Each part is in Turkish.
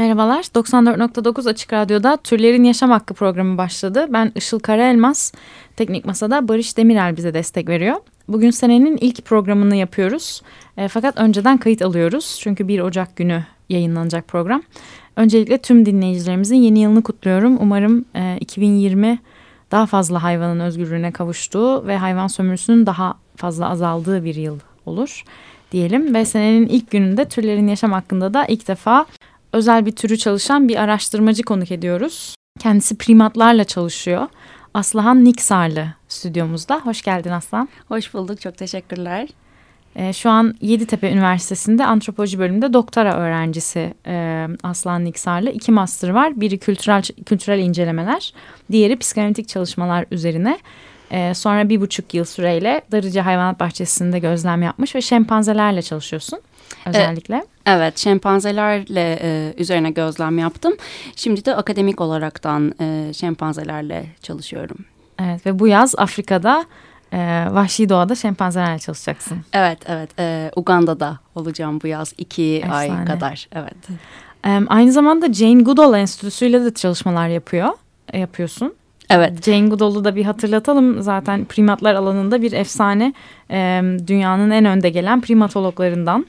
Merhabalar, 94.9 Açık Radyo'da Türlerin Yaşam Hakkı programı başladı. Ben Işıl Karaelmaz, Teknik Masa'da Barış Demirel bize destek veriyor. Bugün senenin ilk programını yapıyoruz. E, fakat önceden kayıt alıyoruz çünkü 1 Ocak günü yayınlanacak program. Öncelikle tüm dinleyicilerimizin yeni yılını kutluyorum. Umarım e, 2020 daha fazla hayvanın özgürlüğüne kavuştuğu ve hayvan sömürüsünün daha fazla azaldığı bir yıl olur diyelim. Ve senenin ilk gününde türlerin yaşam hakkında da ilk defa özel bir türü çalışan bir araştırmacı konuk ediyoruz. Kendisi primatlarla çalışıyor. Aslıhan Niksarlı stüdyomuzda. Hoş geldin Aslan. Hoş bulduk, çok teşekkürler. Ee, şu an Yeditepe Üniversitesi'nde antropoloji bölümünde doktora öğrencisi e, Aslan Niksarlı. İki master var. Biri kültürel kültürel incelemeler, diğeri psikanalitik çalışmalar üzerine. Ee, sonra bir buçuk yıl süreyle Darıca Hayvanat Bahçesi'nde gözlem yapmış ve şempanzelerle çalışıyorsun özellikle. Evet. Evet, şempanzelerle e, üzerine gözlem yaptım. Şimdi de akademik olaraktan e, şempanzelerle çalışıyorum. Evet ve bu yaz Afrika'da e, vahşi doğada şempanzelerle çalışacaksın. Evet, evet. E, Uganda'da olacağım bu yaz iki Efsane. ay kadar. Evet. E, aynı zamanda Jane Goodall Enstitüsü ile de çalışmalar yapıyor, e, yapıyorsun. Evet. Jane Goodall'u da bir hatırlatalım. Zaten primatlar alanında bir efsane. E, dünyanın en önde gelen primatologlarından.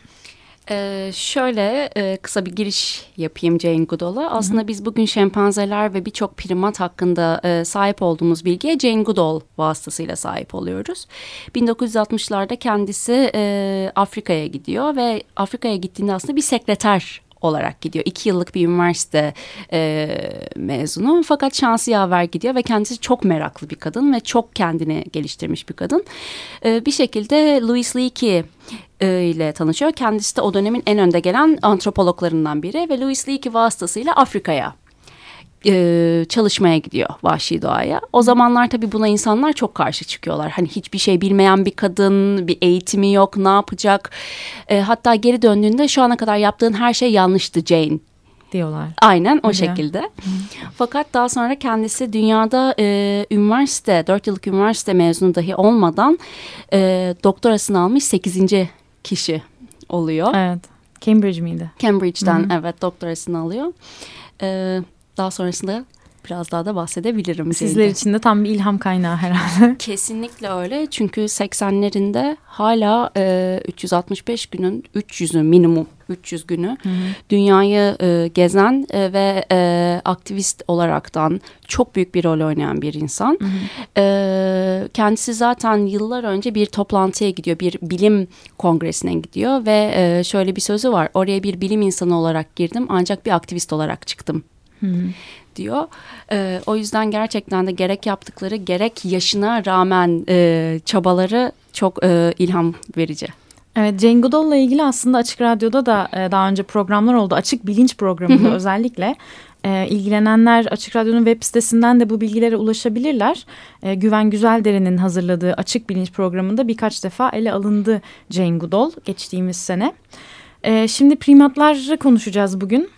Ee, şöyle e, kısa bir giriş yapayım Jane Goodall'a. Aslında biz bugün şempanzeler ve birçok primat hakkında e, sahip olduğumuz bilgiye Jane Goodall vasıtasıyla sahip oluyoruz. 1960'larda kendisi e, Afrika'ya gidiyor ve Afrika'ya gittiğinde aslında bir sekreter olarak gidiyor. İki yıllık bir üniversite e, mezunu fakat şansı yaver gidiyor ve kendisi çok meraklı bir kadın ve çok kendini geliştirmiş bir kadın. E, bir şekilde Louis Leakey e, ile tanışıyor. Kendisi de o dönemin en önde gelen antropologlarından biri ve Louis Leakey vasıtasıyla Afrika'ya e, çalışmaya gidiyor vahşi doğaya. O zamanlar tabii buna insanlar çok karşı çıkıyorlar. Hani hiçbir şey bilmeyen bir kadın, bir eğitimi yok, ne yapacak? E, hatta geri döndüğünde şu ana kadar yaptığın her şey yanlıştı Jane diyorlar. Aynen o Öyle. şekilde. Fakat daha sonra kendisi dünyada e, üniversite, dört yıllık üniversite mezunu dahi olmadan e, doktorasını almış sekizinci kişi oluyor. Evet. Cambridge miydi? Cambridge'den Hı -hı. evet doktorasını alıyor. Evet daha sonrasında biraz daha da bahsedebilirim. Sizler için de tam bir ilham kaynağı herhalde. Kesinlikle öyle çünkü 80'lerinde hala e, 365 günün 300'ü minimum 300 günü hı hı. dünyayı e, gezen e, ve e, aktivist olaraktan çok büyük bir rol oynayan bir insan. Hı hı. E, kendisi zaten yıllar önce bir toplantıya gidiyor, bir bilim kongresine gidiyor ve e, şöyle bir sözü var. Oraya bir bilim insanı olarak girdim ancak bir aktivist olarak çıktım diyor. E, o yüzden gerçekten de gerek yaptıkları gerek yaşına rağmen e, çabaları çok e, ilham verici. Evet Jane Goodall'la ilgili aslında Açık Radyo'da da e, daha önce programlar oldu. Açık Bilinç programında özellikle e, ilgilenenler Açık Radyo'nun web sitesinden de bu bilgilere ulaşabilirler. E, Güven Güzeldere'nin hazırladığı Açık Bilinç programında birkaç defa ele alındı Jane Goodall geçtiğimiz sene. E, şimdi primatları konuşacağız bugün.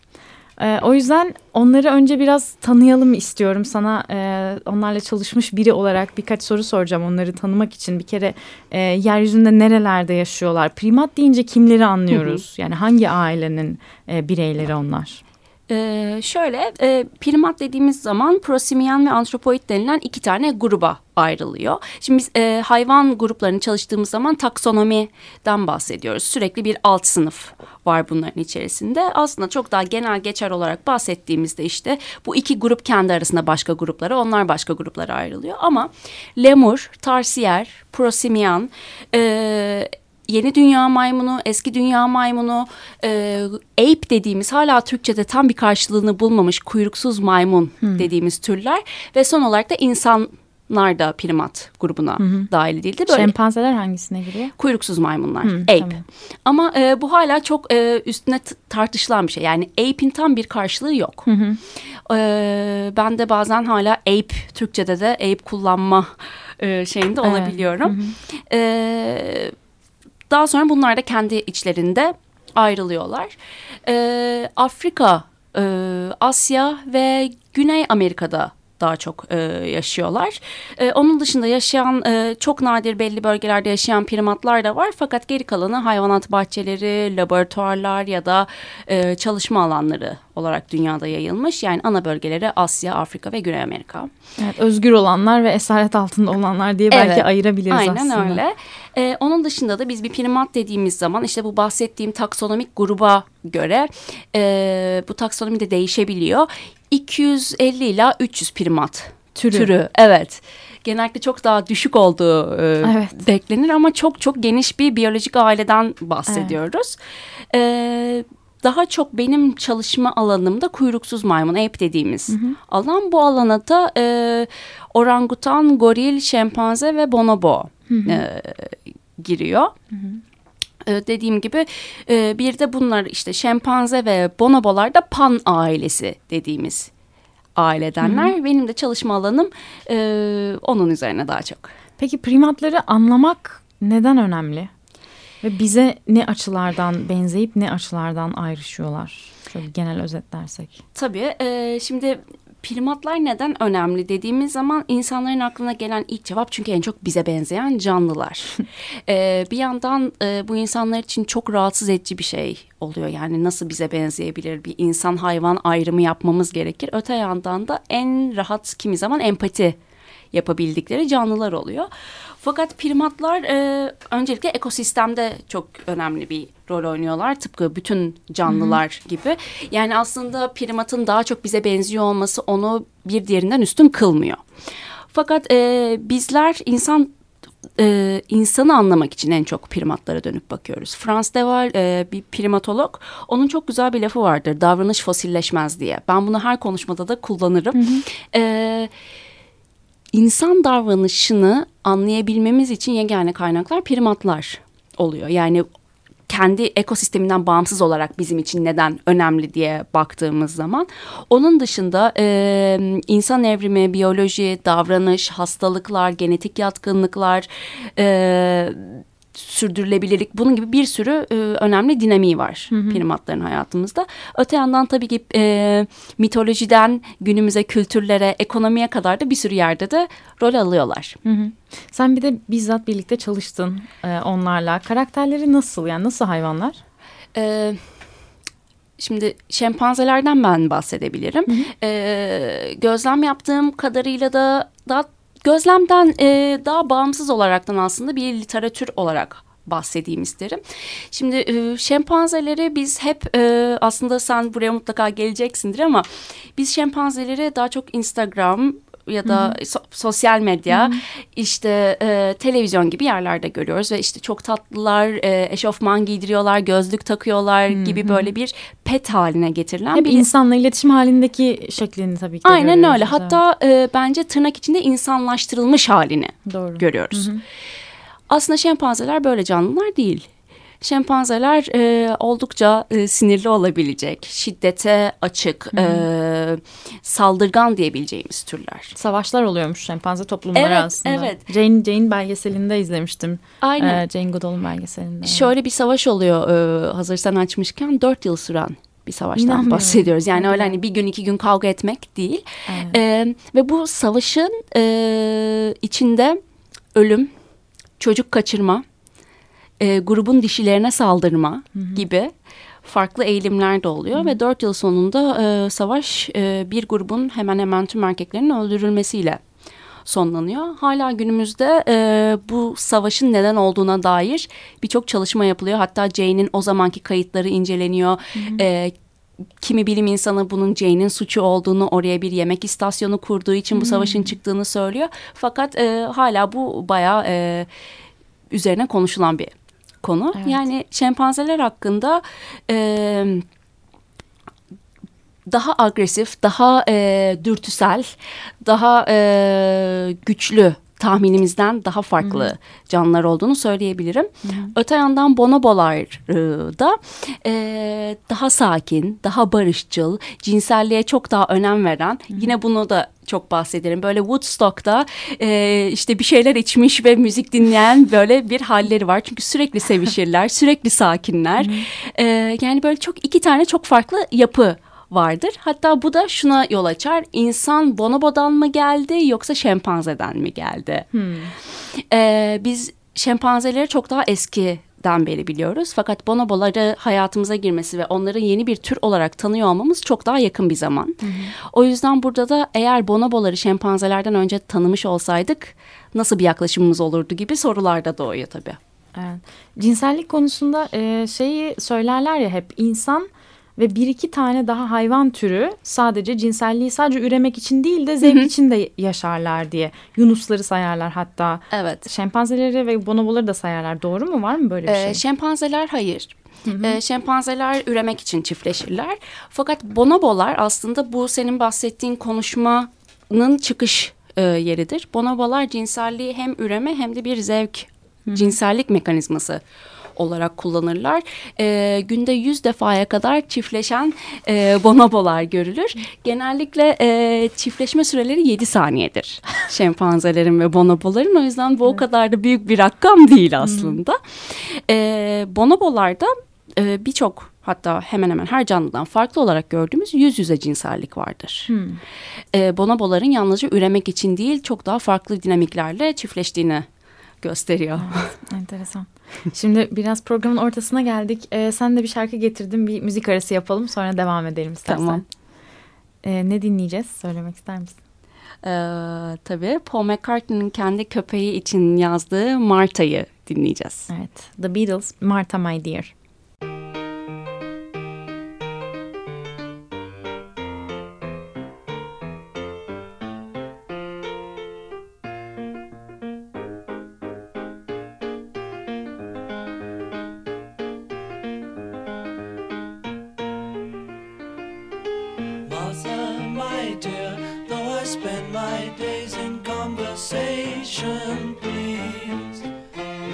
E, o yüzden onları önce biraz tanıyalım istiyorum. Sana e, onlarla çalışmış biri olarak birkaç soru soracağım onları tanımak için. Bir kere e, yeryüzünde nerelerde yaşıyorlar? Primat deyince kimleri anlıyoruz? Hı hı. Yani hangi ailenin e, bireyleri onlar? Ee, şöyle e, primat dediğimiz zaman prosimian ve antropoid denilen iki tane gruba ayrılıyor. Şimdi biz e, hayvan gruplarını çalıştığımız zaman taksonomiden bahsediyoruz. Sürekli bir alt sınıf var bunların içerisinde. Aslında çok daha genel geçer olarak bahsettiğimizde işte bu iki grup kendi arasında başka gruplara, onlar başka gruplara ayrılıyor. Ama lemur, tarsiyer, prosimian, e, yeni dünya maymunu, eski dünya maymunu, e, ape dediğimiz hala Türkçe'de tam bir karşılığını bulmamış kuyruksuz maymun hmm. dediğimiz türler ve son olarak da insanlar da primat grubuna hı dahil edildi. Böyle, Şempanzeler hangisine giriyor? Kuyruksuz maymunlar, hı, ape. Tamam. Ama e, bu hala çok e, üstüne tartışılan bir şey. Yani ape'in tam bir karşılığı yok. Hı hı. E, ben de bazen hala ape, Türkçe'de de ape kullanma e, şeyinde evet. olabiliyorum. Hı hı. E, daha sonra bunlar da kendi içlerinde ayrılıyorlar. E, Afrika, e, Asya ve Güney Amerika'da daha çok e, yaşıyorlar. E, onun dışında yaşayan e, çok nadir belli bölgelerde yaşayan primatlar da var. Fakat geri kalanı hayvanat bahçeleri, laboratuvarlar ya da e, çalışma alanları olarak dünyada yayılmış. Yani ana bölgeleri Asya, Afrika ve Güney Amerika. Evet, özgür olanlar ve esaret altında olanlar diye belki evet, ayırabiliriz aynen aslında. Aynen öyle. Ee, onun dışında da biz bir primat dediğimiz zaman işte bu bahsettiğim taksonomik gruba göre e, bu taksonomi de değişebiliyor. 250 ila 300 primat türü. türü evet genellikle çok daha düşük olduğu e, evet. beklenir ama çok çok geniş bir biyolojik aileden bahsediyoruz. Evet. E, daha çok benim çalışma alanımda kuyruksuz maymun, ape dediğimiz hı hı. alan. Bu alana da e, orangutan, goril, şempanze ve bonobo hı hı. E, giriyor. Hı hı. E, dediğim gibi e, bir de bunlar işte şempanze ve bonobolar da pan ailesi dediğimiz ailedenler. Hı hı. Benim de çalışma alanım e, onun üzerine daha çok. Peki primatları anlamak neden önemli? Ve bize ne açılardan benzeyip ne açılardan ayrışıyorlar? Şöyle genel özetlersek. Tabii. E, şimdi primatlar neden önemli dediğimiz zaman insanların aklına gelen ilk cevap çünkü en çok bize benzeyen canlılar. ee, bir yandan e, bu insanlar için çok rahatsız edici bir şey oluyor. Yani nasıl bize benzeyebilir bir insan hayvan ayrımı yapmamız gerekir. Öte yandan da en rahat kimi zaman empati yapabildikleri canlılar oluyor. Fakat primatlar e, öncelikle ekosistemde çok önemli bir rol oynuyorlar. Tıpkı bütün canlılar Hı-hı. gibi. Yani aslında primatın daha çok bize benziyor olması onu bir diğerinden üstün kılmıyor. Fakat e, bizler insan e, insanı anlamak için en çok primatlara dönüp bakıyoruz. Frans Deval e, bir primatolog. Onun çok güzel bir lafı vardır. Davranış fosilleşmez diye. Ben bunu her konuşmada da kullanırım. Hı hı. E, insan davranışını anlayabilmemiz için yegane kaynaklar primatlar oluyor. Yani kendi ekosisteminden bağımsız olarak bizim için neden önemli diye baktığımız zaman. Onun dışında e, insan evrimi, biyoloji, davranış, hastalıklar, genetik yatkınlıklar... E, sürdürülebilirlik bunun gibi bir sürü e, önemli dinamiği var hı hı. primatların hayatımızda. Öte yandan tabii ki e, mitolojiden günümüze kültürlere ekonomiye kadar da bir sürü yerde de rol alıyorlar. Hı hı. Sen bir de bizzat birlikte çalıştın e, onlarla. Karakterleri nasıl yani nasıl hayvanlar? Evet. Şimdi şempanzelerden ben bahsedebilirim. Hı hı. Ee, gözlem yaptığım kadarıyla da daha gözlemden e, daha bağımsız olaraktan aslında bir literatür olarak bahsedeyim isterim. Şimdi e, şempanzeleri biz hep e, aslında sen buraya mutlaka geleceksindir ama biz şempanzeleri daha çok Instagram ya da so sosyal medya Hı-hı. işte e, televizyon gibi yerlerde görüyoruz ve işte çok tatlılar e, eşofman giydiriyorlar gözlük takıyorlar Hı-hı. gibi böyle bir pet haline getirilen Hep bir insanla iletişim halindeki şeklini tabii ki Aynen öyle hatta e, bence tırnak içinde insanlaştırılmış halini Doğru. görüyoruz. Hı-hı. Aslında şempanzeler böyle canlılar değil şempanzeler e, oldukça e, sinirli olabilecek, şiddete açık, e, saldırgan diyebileceğimiz türler. Savaşlar oluyormuş şempanze toplumları evet, aslında. Evet. Jane, Jane belgeselinde izlemiştim. Aynen. E, Jane Goodall'ın belgeselinde. Şöyle bir savaş oluyor e, hazır sen açmışken dört yıl süren bir savaştan bahsediyoruz. Yani öyle hani bir gün iki gün kavga etmek değil. Evet. E, ve bu savaşın e, içinde ölüm, çocuk kaçırma, e, grubun dişilerine saldırma hı hı. gibi farklı eğilimler de oluyor. Hı. Ve dört yıl sonunda e, savaş e, bir grubun hemen hemen tüm erkeklerin öldürülmesiyle sonlanıyor. Hala günümüzde e, bu savaşın neden olduğuna dair birçok çalışma yapılıyor. Hatta Jane'in o zamanki kayıtları inceleniyor. Hı hı. E, kimi bilim insanı bunun Jane'in suçu olduğunu oraya bir yemek istasyonu kurduğu için bu savaşın hmm. çıktığını söylüyor. Fakat e, hala bu bayağı e, üzerine konuşulan bir konu. Evet. Yani şempanzeler hakkında e, daha agresif, daha e, dürtüsel, daha e, güçlü tahminimizden daha farklı Hı -hı. canlılar olduğunu söyleyebilirim. Hı -hı. Öte yandan bonobolar da e, daha sakin, daha barışçıl, cinselliğe çok daha önem veren, Hı -hı. yine bunu da çok bahsederim. Böyle Woodstock'ta e, işte bir şeyler içmiş ve müzik dinleyen böyle bir halleri var. Çünkü sürekli sevişirler, sürekli sakinler. e, yani böyle çok iki tane çok farklı yapı vardır. Hatta bu da şuna yol açar. İnsan bonobodan mı geldi yoksa şempanzeden mi geldi? Hmm. Ee, biz şempanzeleri çok daha eski den beri biliyoruz. Fakat bonoboları hayatımıza girmesi ve onları yeni bir tür olarak tanıyor olmamız çok daha yakın bir zaman. Hı hı. O yüzden burada da eğer bonoboları şempanzelerden önce tanımış olsaydık nasıl bir yaklaşımımız olurdu gibi sorular da doğuyor tabii. Evet. Cinsellik konusunda e, şeyi söylerler ya hep insan ve bir iki tane daha hayvan türü sadece cinselliği sadece üremek için değil de zevk için de yaşarlar diye. Yunusları sayarlar hatta. Evet. Şempanzeleri ve bonoboları da sayarlar. Doğru mu? Var mı böyle bir şey? Ee, şempanzeler hayır. Hı hı. E, şempanzeler üremek için çiftleşirler. Fakat bonobolar aslında bu senin bahsettiğin konuşmanın çıkış e, yeridir. Bonobolar cinselliği hem üreme hem de bir zevk, hı. cinsellik mekanizması olarak kullanırlar. E, günde yüz defaya kadar çiftleşen e, bonobolar görülür. Genellikle e, çiftleşme süreleri yedi saniyedir şempanzelerin ve bonoboların. O yüzden bu o kadar da büyük bir rakam değil aslında. E, bonobolarda e, birçok hatta hemen hemen her canlıdan farklı olarak gördüğümüz yüz yüze cinsellik vardır. Hmm. E, bonoboların yalnızca üremek için değil çok daha farklı dinamiklerle çiftleştiğini gösteriyor. Evet, enteresan. Şimdi biraz programın ortasına geldik. Ee, sen de bir şarkı getirdin. Bir müzik arası yapalım. Sonra devam edelim istersen. Tamam. Ee, ne dinleyeceğiz? Söylemek ister misin? Ee, tabii Paul McCartney'nin kendi köpeği için yazdığı Marta'yı dinleyeceğiz. Evet. The Beatles, Martha My Dear. spend my days in conversation, please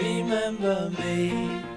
remember me.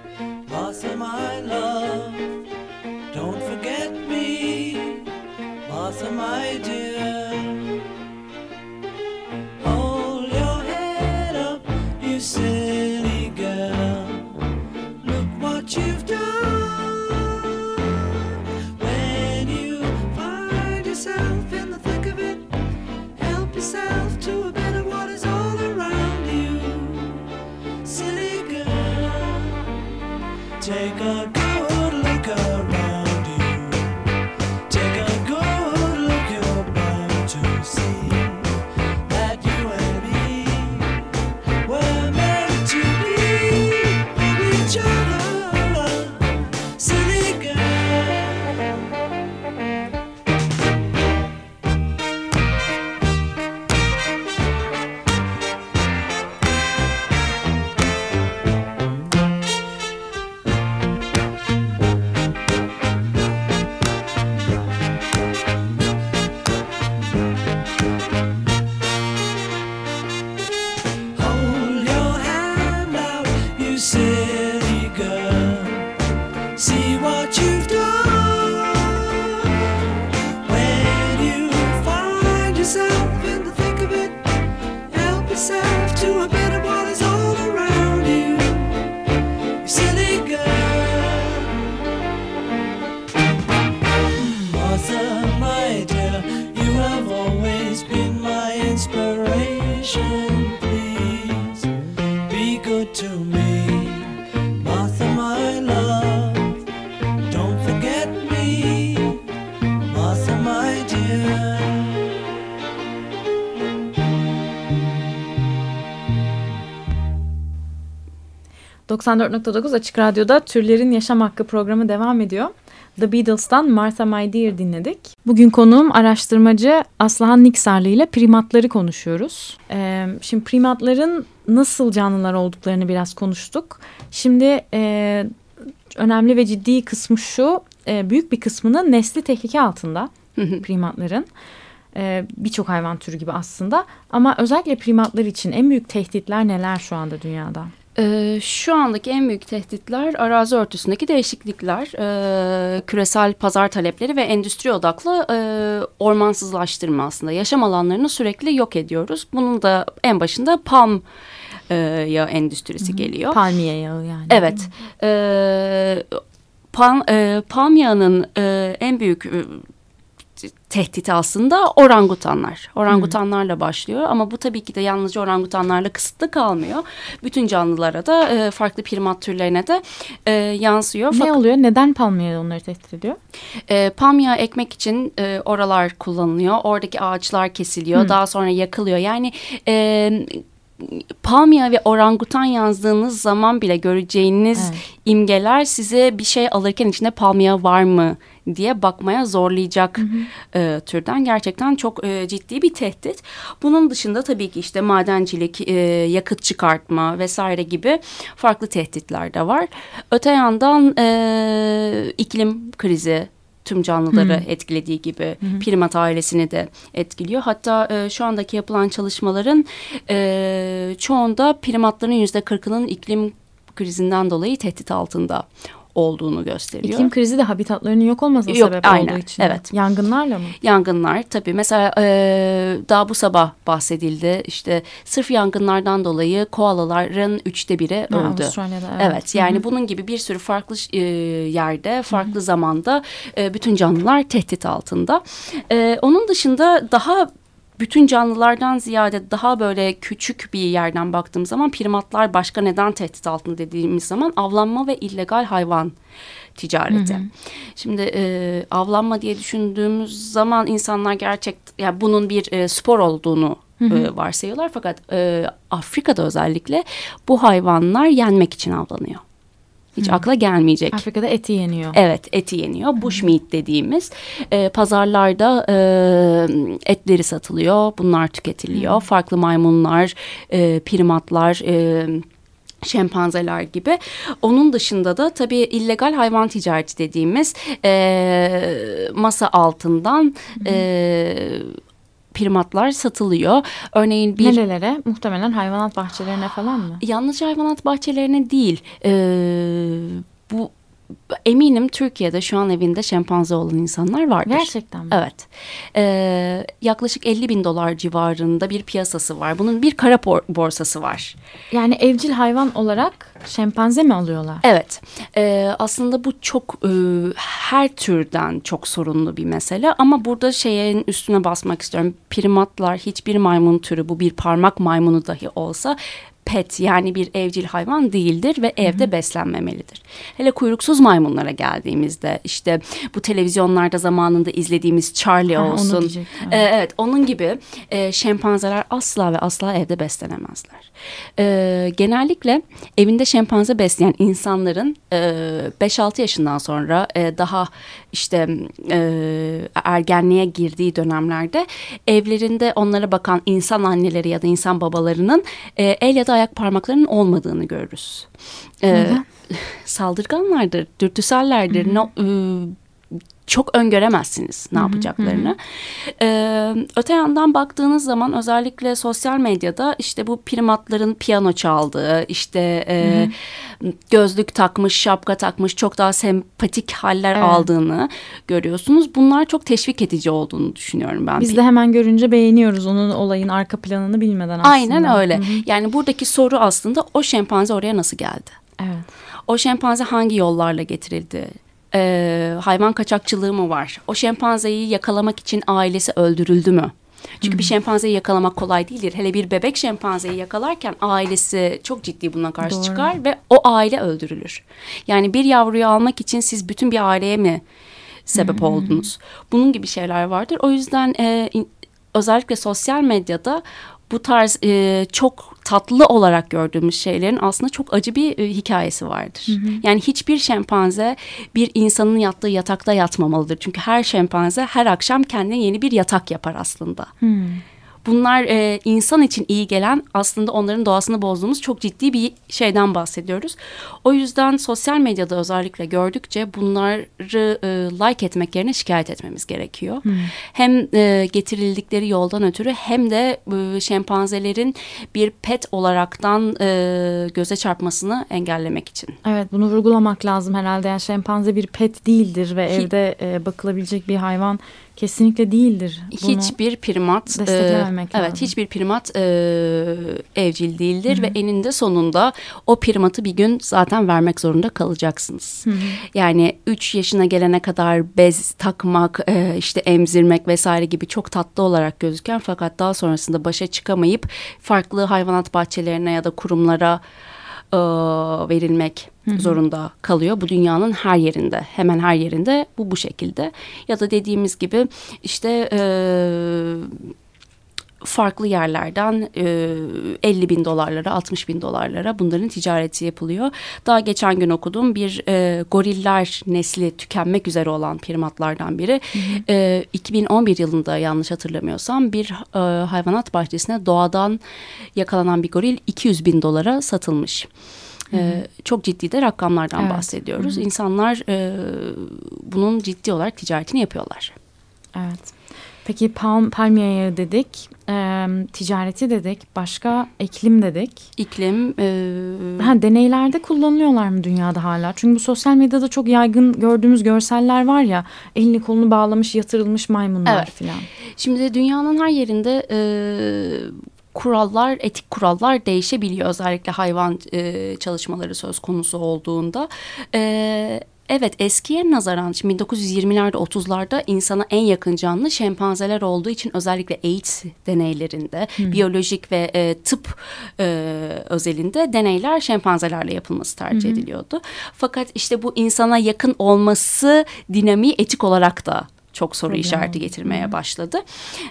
...94.9 Açık Radyo'da Türlerin Yaşam Hakkı programı devam ediyor. The Beatles'tan Martha My Dear dinledik. Bugün konuğum araştırmacı Aslıhan Niksarlı ile primatları konuşuyoruz. Ee, şimdi primatların nasıl canlılar olduklarını biraz konuştuk. Şimdi e, önemli ve ciddi kısmı şu, e, büyük bir kısmının nesli tehlike altında primatların. E, Birçok hayvan türü gibi aslında ama özellikle primatlar için en büyük tehditler neler şu anda dünyada? Ee, şu andaki en büyük tehditler arazi örtüsündeki değişiklikler, e, küresel pazar talepleri ve endüstri odaklı e, ormansızlaştırma aslında. Yaşam alanlarını sürekli yok ediyoruz. Bunun da en başında palm e, yağı endüstrisi Hı -hı. geliyor. Palmiye yağı yani. Evet. E, palm, e, palm yağının e, en büyük tehditi aslında orangutanlar. Orangutanlarla başlıyor ama bu tabii ki de yalnızca orangutanlarla kısıtlı kalmıyor. Bütün canlılara da e, farklı primat türlerine de e, yansıyor. Ne Fak oluyor? Neden palmiye onları tehdit ediyor? E, palmiye ekmek için e, oralar kullanılıyor. Oradaki ağaçlar kesiliyor. Hı. Daha sonra yakılıyor. Yani e, palmiye ve orangutan yazdığınız zaman bile göreceğiniz evet. imgeler size bir şey alırken içinde palmiye var mı diye bakmaya zorlayacak hı hı. E, türden gerçekten çok e, ciddi bir tehdit. Bunun dışında tabii ki işte madencilik, e, yakıt çıkartma vesaire gibi farklı tehditler de var. Öte yandan e, iklim krizi tüm canlıları hmm. etkilediği gibi hmm. primat ailesini de etkiliyor. Hatta e, şu andaki yapılan çalışmaların e, çoğunda primatların yüzde kırkının iklim krizinden dolayı tehdit altında olduğunu gösteriyor. İklim krizi de habitatlarının yok olmasına yok, sebep aynen, olduğu için. Evet. Yangınlarla mı? Yangınlar tabii. Mesela e, daha bu sabah bahsedildi. İşte sırf yangınlardan dolayı koalaların üçte biri öldü. Ha, Avustralya'da evet. Evet yani Hı -hı. bunun gibi bir sürü farklı e, yerde, farklı Hı -hı. zamanda e, bütün canlılar tehdit altında. E, onun dışında daha bütün canlılardan ziyade daha böyle küçük bir yerden baktığım zaman primatlar başka neden tehdit altında dediğimiz zaman avlanma ve illegal hayvan ticareti. Hı hı. Şimdi e, avlanma diye düşündüğümüz zaman insanlar gerçek yani bunun bir e, spor olduğunu hı hı. E, varsayıyorlar fakat e, Afrika'da özellikle bu hayvanlar yenmek için avlanıyor. Hiç hmm. akla gelmeyecek. Afrika'da eti yeniyor. Evet eti yeniyor. Bushmeat dediğimiz e, pazarlarda e, etleri satılıyor. Bunlar tüketiliyor. Hmm. Farklı maymunlar, e, primatlar... E, şempanzeler gibi. Onun dışında da tabii illegal hayvan ticareti dediğimiz e, masa altından e, primatlar satılıyor. Örneğin bir... Nerelere? Muhtemelen hayvanat bahçelerine falan mı? Yalnızca hayvanat bahçelerine değil. Ee, bu eminim Türkiye'de şu an evinde şempanze olan insanlar vardır. Gerçekten mi? Evet. Ee, yaklaşık 50 bin dolar civarında bir piyasası var. Bunun bir kara borsası var. Yani evcil hayvan olarak şempanze mi alıyorlar? Evet. Ee, aslında bu çok e, her türden çok sorunlu bir mesele. Ama burada şeyin üstüne basmak istiyorum. Primatlar hiçbir maymun türü bu bir parmak maymunu dahi olsa pet yani bir evcil hayvan değildir ve evde Hı -hı. beslenmemelidir. Hele kuyruksuz maymunlara geldiğimizde işte bu televizyonlarda zamanında izlediğimiz Charlie ha, olsun. E, evet onun gibi e, şempanzeler asla ve asla evde beslenemezler. E, genellikle evinde şempanze besleyen insanların e, 5-6 yaşından sonra e, daha işte e, ergenliğe girdiği dönemlerde evlerinde onlara bakan insan anneleri ya da insan babalarının e, el ya da ayak parmaklarının olmadığını görürüz. E, saldırganlardır, dürtüsellerdir. No, e, çok öngöremezsiniz ne yapacaklarını. Ee, öte yandan baktığınız zaman özellikle sosyal medyada işte bu primatların piyano çaldığı, işte e, gözlük takmış, şapka takmış, çok daha sempatik haller evet. aldığını görüyorsunuz. Bunlar çok teşvik edici olduğunu düşünüyorum ben. Biz de hemen görünce beğeniyoruz onun olayın arka planını bilmeden aslında. Aynen öyle. Hı -hı. Yani buradaki soru aslında o şempanze oraya nasıl geldi? Evet. O şempanze hangi yollarla getirildi? E, hayvan kaçakçılığı mı var? O şempanzeyi yakalamak için ailesi öldürüldü mü? Çünkü bir şempanzeyi yakalamak kolay değildir. Hele bir bebek şempanzeyi yakalarken ailesi çok ciddi buna karşı Doğru. çıkar ve o aile öldürülür. Yani bir yavruyu almak için siz bütün bir aileye mi sebep hmm. oldunuz? Bunun gibi şeyler vardır. O yüzden e, özellikle sosyal medyada bu tarz e, çok tatlı olarak gördüğümüz şeylerin aslında çok acı bir e, hikayesi vardır. Hı hı. Yani hiçbir şempanze bir insanın yattığı yatakta yatmamalıdır. Çünkü her şempanze her akşam kendine yeni bir yatak yapar aslında. Hı. Bunlar e, insan için iyi gelen aslında onların doğasını bozduğumuz çok ciddi bir şeyden bahsediyoruz. O yüzden sosyal medyada özellikle gördükçe bunları e, like etmek yerine şikayet etmemiz gerekiyor. Hmm. Hem e, getirildikleri yoldan ötürü hem de e, şempanzelerin bir pet olaraktan e, göze çarpmasını engellemek için. Evet bunu vurgulamak lazım herhalde. Yani şempanze bir pet değildir ve evde e, bakılabilecek bir hayvan kesinlikle değildir. Hiçbir primat e, evet, lazım. hiçbir primat e, evcil değildir Hı -hı. ve eninde sonunda o primatı bir gün zaten vermek zorunda kalacaksınız. Hı -hı. Yani 3 yaşına gelene kadar bez takmak, e, işte emzirmek vesaire gibi çok tatlı olarak gözüken fakat daha sonrasında başa çıkamayıp farklı hayvanat bahçelerine ya da kurumlara e, verilmek zorunda kalıyor. Bu dünyanın her yerinde, hemen her yerinde bu bu şekilde. Ya da dediğimiz gibi işte e, farklı yerlerden e, 50 bin dolarlara 60 bin dolarlara bunların ticareti yapılıyor. Daha geçen gün okudum bir e, goriller nesli tükenmek üzere olan primatlardan biri. Hı hı. E, 2011 yılında yanlış hatırlamıyorsam bir e, hayvanat bahçesine doğadan yakalanan bir goril 200 bin dolara satılmış. Hı hı. Ee, çok ciddi de rakamlardan evet. bahsediyoruz. Hı hı. İnsanlar e, bunun ciddi olarak ticaretini yapıyorlar. Evet. Peki palm, palmiye yağı dedik, e, ticareti dedik, başka iklim dedik. İklim. E... Ha, deneylerde kullanıyorlar mı dünyada hala? Çünkü bu sosyal medyada çok yaygın gördüğümüz görseller var ya, elini kolunu bağlamış yatırılmış maymunlar evet. falan. Şimdi dünyanın her yerinde e, kurallar, etik kurallar değişebiliyor. Özellikle hayvan e, çalışmaları söz konusu olduğunda. E, Evet eskiye nazaran 1920'lerde 30'larda insana en yakın canlı şempanzeler olduğu için özellikle AIDS deneylerinde hmm. biyolojik ve e, tıp e, özelinde deneyler şempanzelerle yapılması tercih hmm. ediliyordu. Fakat işte bu insana yakın olması dinamiği etik olarak da çok soru Problem. işareti getirmeye başladı.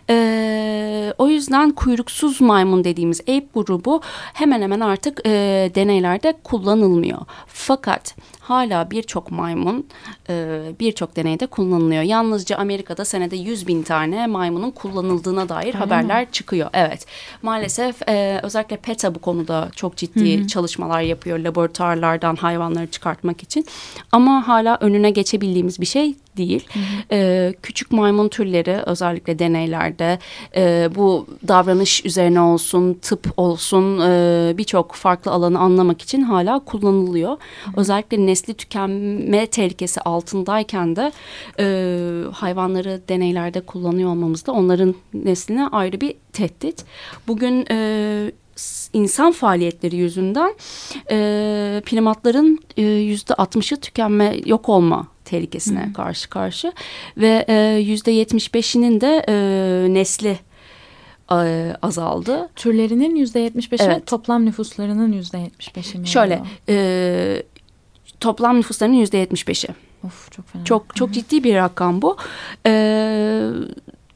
Ee, o yüzden kuyruksuz maymun dediğimiz ape grubu hemen hemen artık e, deneylerde kullanılmıyor. Fakat hala birçok maymun e, birçok deneyde kullanılıyor. Yalnızca Amerika'da senede 100 bin tane maymunun kullanıldığına dair Öyle haberler mi? çıkıyor. Evet maalesef e, özellikle PETA bu konuda çok ciddi Hı -hı. çalışmalar yapıyor laboratuvarlardan hayvanları çıkartmak için. Ama hala önüne geçebildiğimiz bir şey değil. Hı hı. E, küçük maymun türleri özellikle deneylerde e, bu davranış üzerine olsun, tıp olsun e, birçok farklı alanı anlamak için hala kullanılıyor. Hı hı. Özellikle nesli tükenme tehlikesi altındayken de e, hayvanları deneylerde kullanıyor olmamız da onların nesline ayrı bir tehdit. Bugün e, insan faaliyetleri yüzünden e, primatların e, yüzde altmışı tükenme yok olma tehlikesine Hı. karşı karşı ve e, yüzde yetmiş beşinin de e, nesli e, azaldı. Türlerinin yüzde yetmiş beşi evet. toplam nüfuslarının yüzde yetmiş beşi mi? Şöyle e, toplam nüfuslarının yüzde yetmiş beşi. Of çok fena. Çok çok ciddi bir rakam bu. Ee,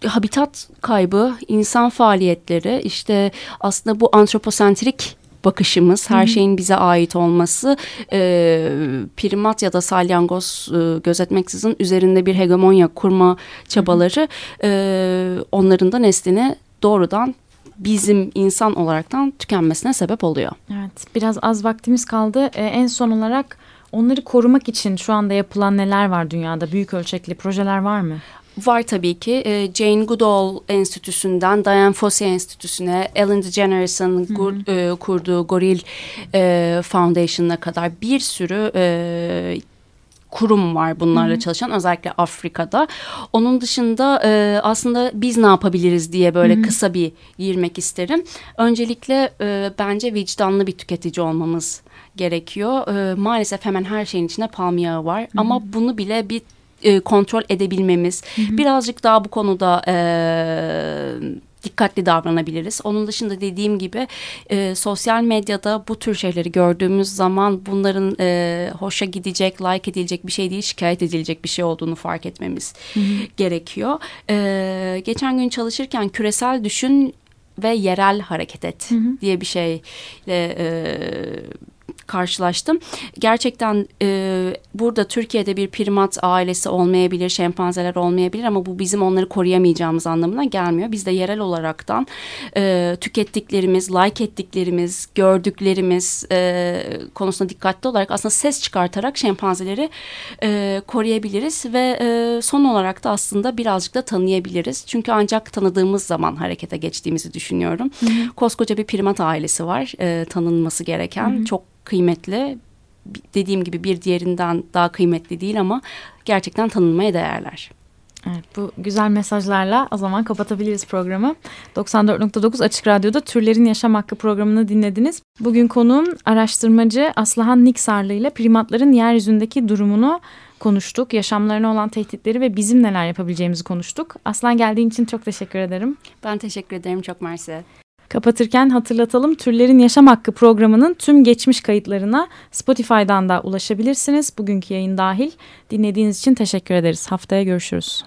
habitat kaybı, insan faaliyetleri, işte aslında bu antroposentrik bakışımız, her şeyin bize ait olması, e, primat ya da salyangoz e, gözetmeksizin üzerinde bir hegemonya kurma çabaları e, onların da neslini doğrudan bizim insan olaraktan tükenmesine sebep oluyor. Evet, biraz az vaktimiz kaldı. Ee, en son olarak onları korumak için şu anda yapılan neler var dünyada? Büyük ölçekli projeler var mı? Var tabii ki. Ee, Jane Goodall Enstitüsü'nden Diane Fossey Enstitüsü'ne, Ellen DeGeneres'ın e, kurduğu Goril e, Foundation'a kadar bir sürü e, kurum var bunlarla Hı -hı. çalışan özellikle Afrika'da. Onun dışında e, aslında biz ne yapabiliriz diye böyle Hı -hı. kısa bir girmek isterim. Öncelikle e, bence vicdanlı bir tüketici olmamız gerekiyor. E, maalesef hemen her şeyin içinde palm yağı var Hı -hı. ama bunu bile bir e, kontrol edebilmemiz. Hı hı. Birazcık daha bu konuda e, dikkatli davranabiliriz. Onun dışında dediğim gibi e, sosyal medyada bu tür şeyleri gördüğümüz zaman bunların e, hoşa gidecek, like edilecek bir şey değil, şikayet edilecek bir şey olduğunu fark etmemiz hı hı. gerekiyor. E, geçen gün çalışırken küresel düşün ve yerel hareket et hı hı. diye bir şeyle e, karşılaştım. Gerçekten e, burada Türkiye'de bir primat ailesi olmayabilir, şempanzeler olmayabilir ama bu bizim onları koruyamayacağımız anlamına gelmiyor. Biz de yerel olaraktan e, tükettiklerimiz, like ettiklerimiz, gördüklerimiz e, konusunda dikkatli olarak aslında ses çıkartarak şempanzeleri e, koruyabiliriz ve e, son olarak da aslında birazcık da tanıyabiliriz. Çünkü ancak tanıdığımız zaman harekete geçtiğimizi düşünüyorum. Hı hı. Koskoca bir primat ailesi var e, tanınması gereken. Hı hı. Çok kıymetli. Dediğim gibi bir diğerinden daha kıymetli değil ama gerçekten tanınmaya değerler. Evet, bu güzel mesajlarla o zaman kapatabiliriz programı. 94.9 Açık Radyo'da Türlerin Yaşam Hakkı programını dinlediniz. Bugün konuğum araştırmacı Aslıhan Niksarlı ile primatların yeryüzündeki durumunu konuştuk. Yaşamlarına olan tehditleri ve bizim neler yapabileceğimizi konuştuk. Aslan geldiğin için çok teşekkür ederim. Ben teşekkür ederim çok mersi. Kapatırken hatırlatalım Türlerin Yaşam Hakkı programının tüm geçmiş kayıtlarına Spotify'dan da ulaşabilirsiniz. Bugünkü yayın dahil. Dinlediğiniz için teşekkür ederiz. Haftaya görüşürüz.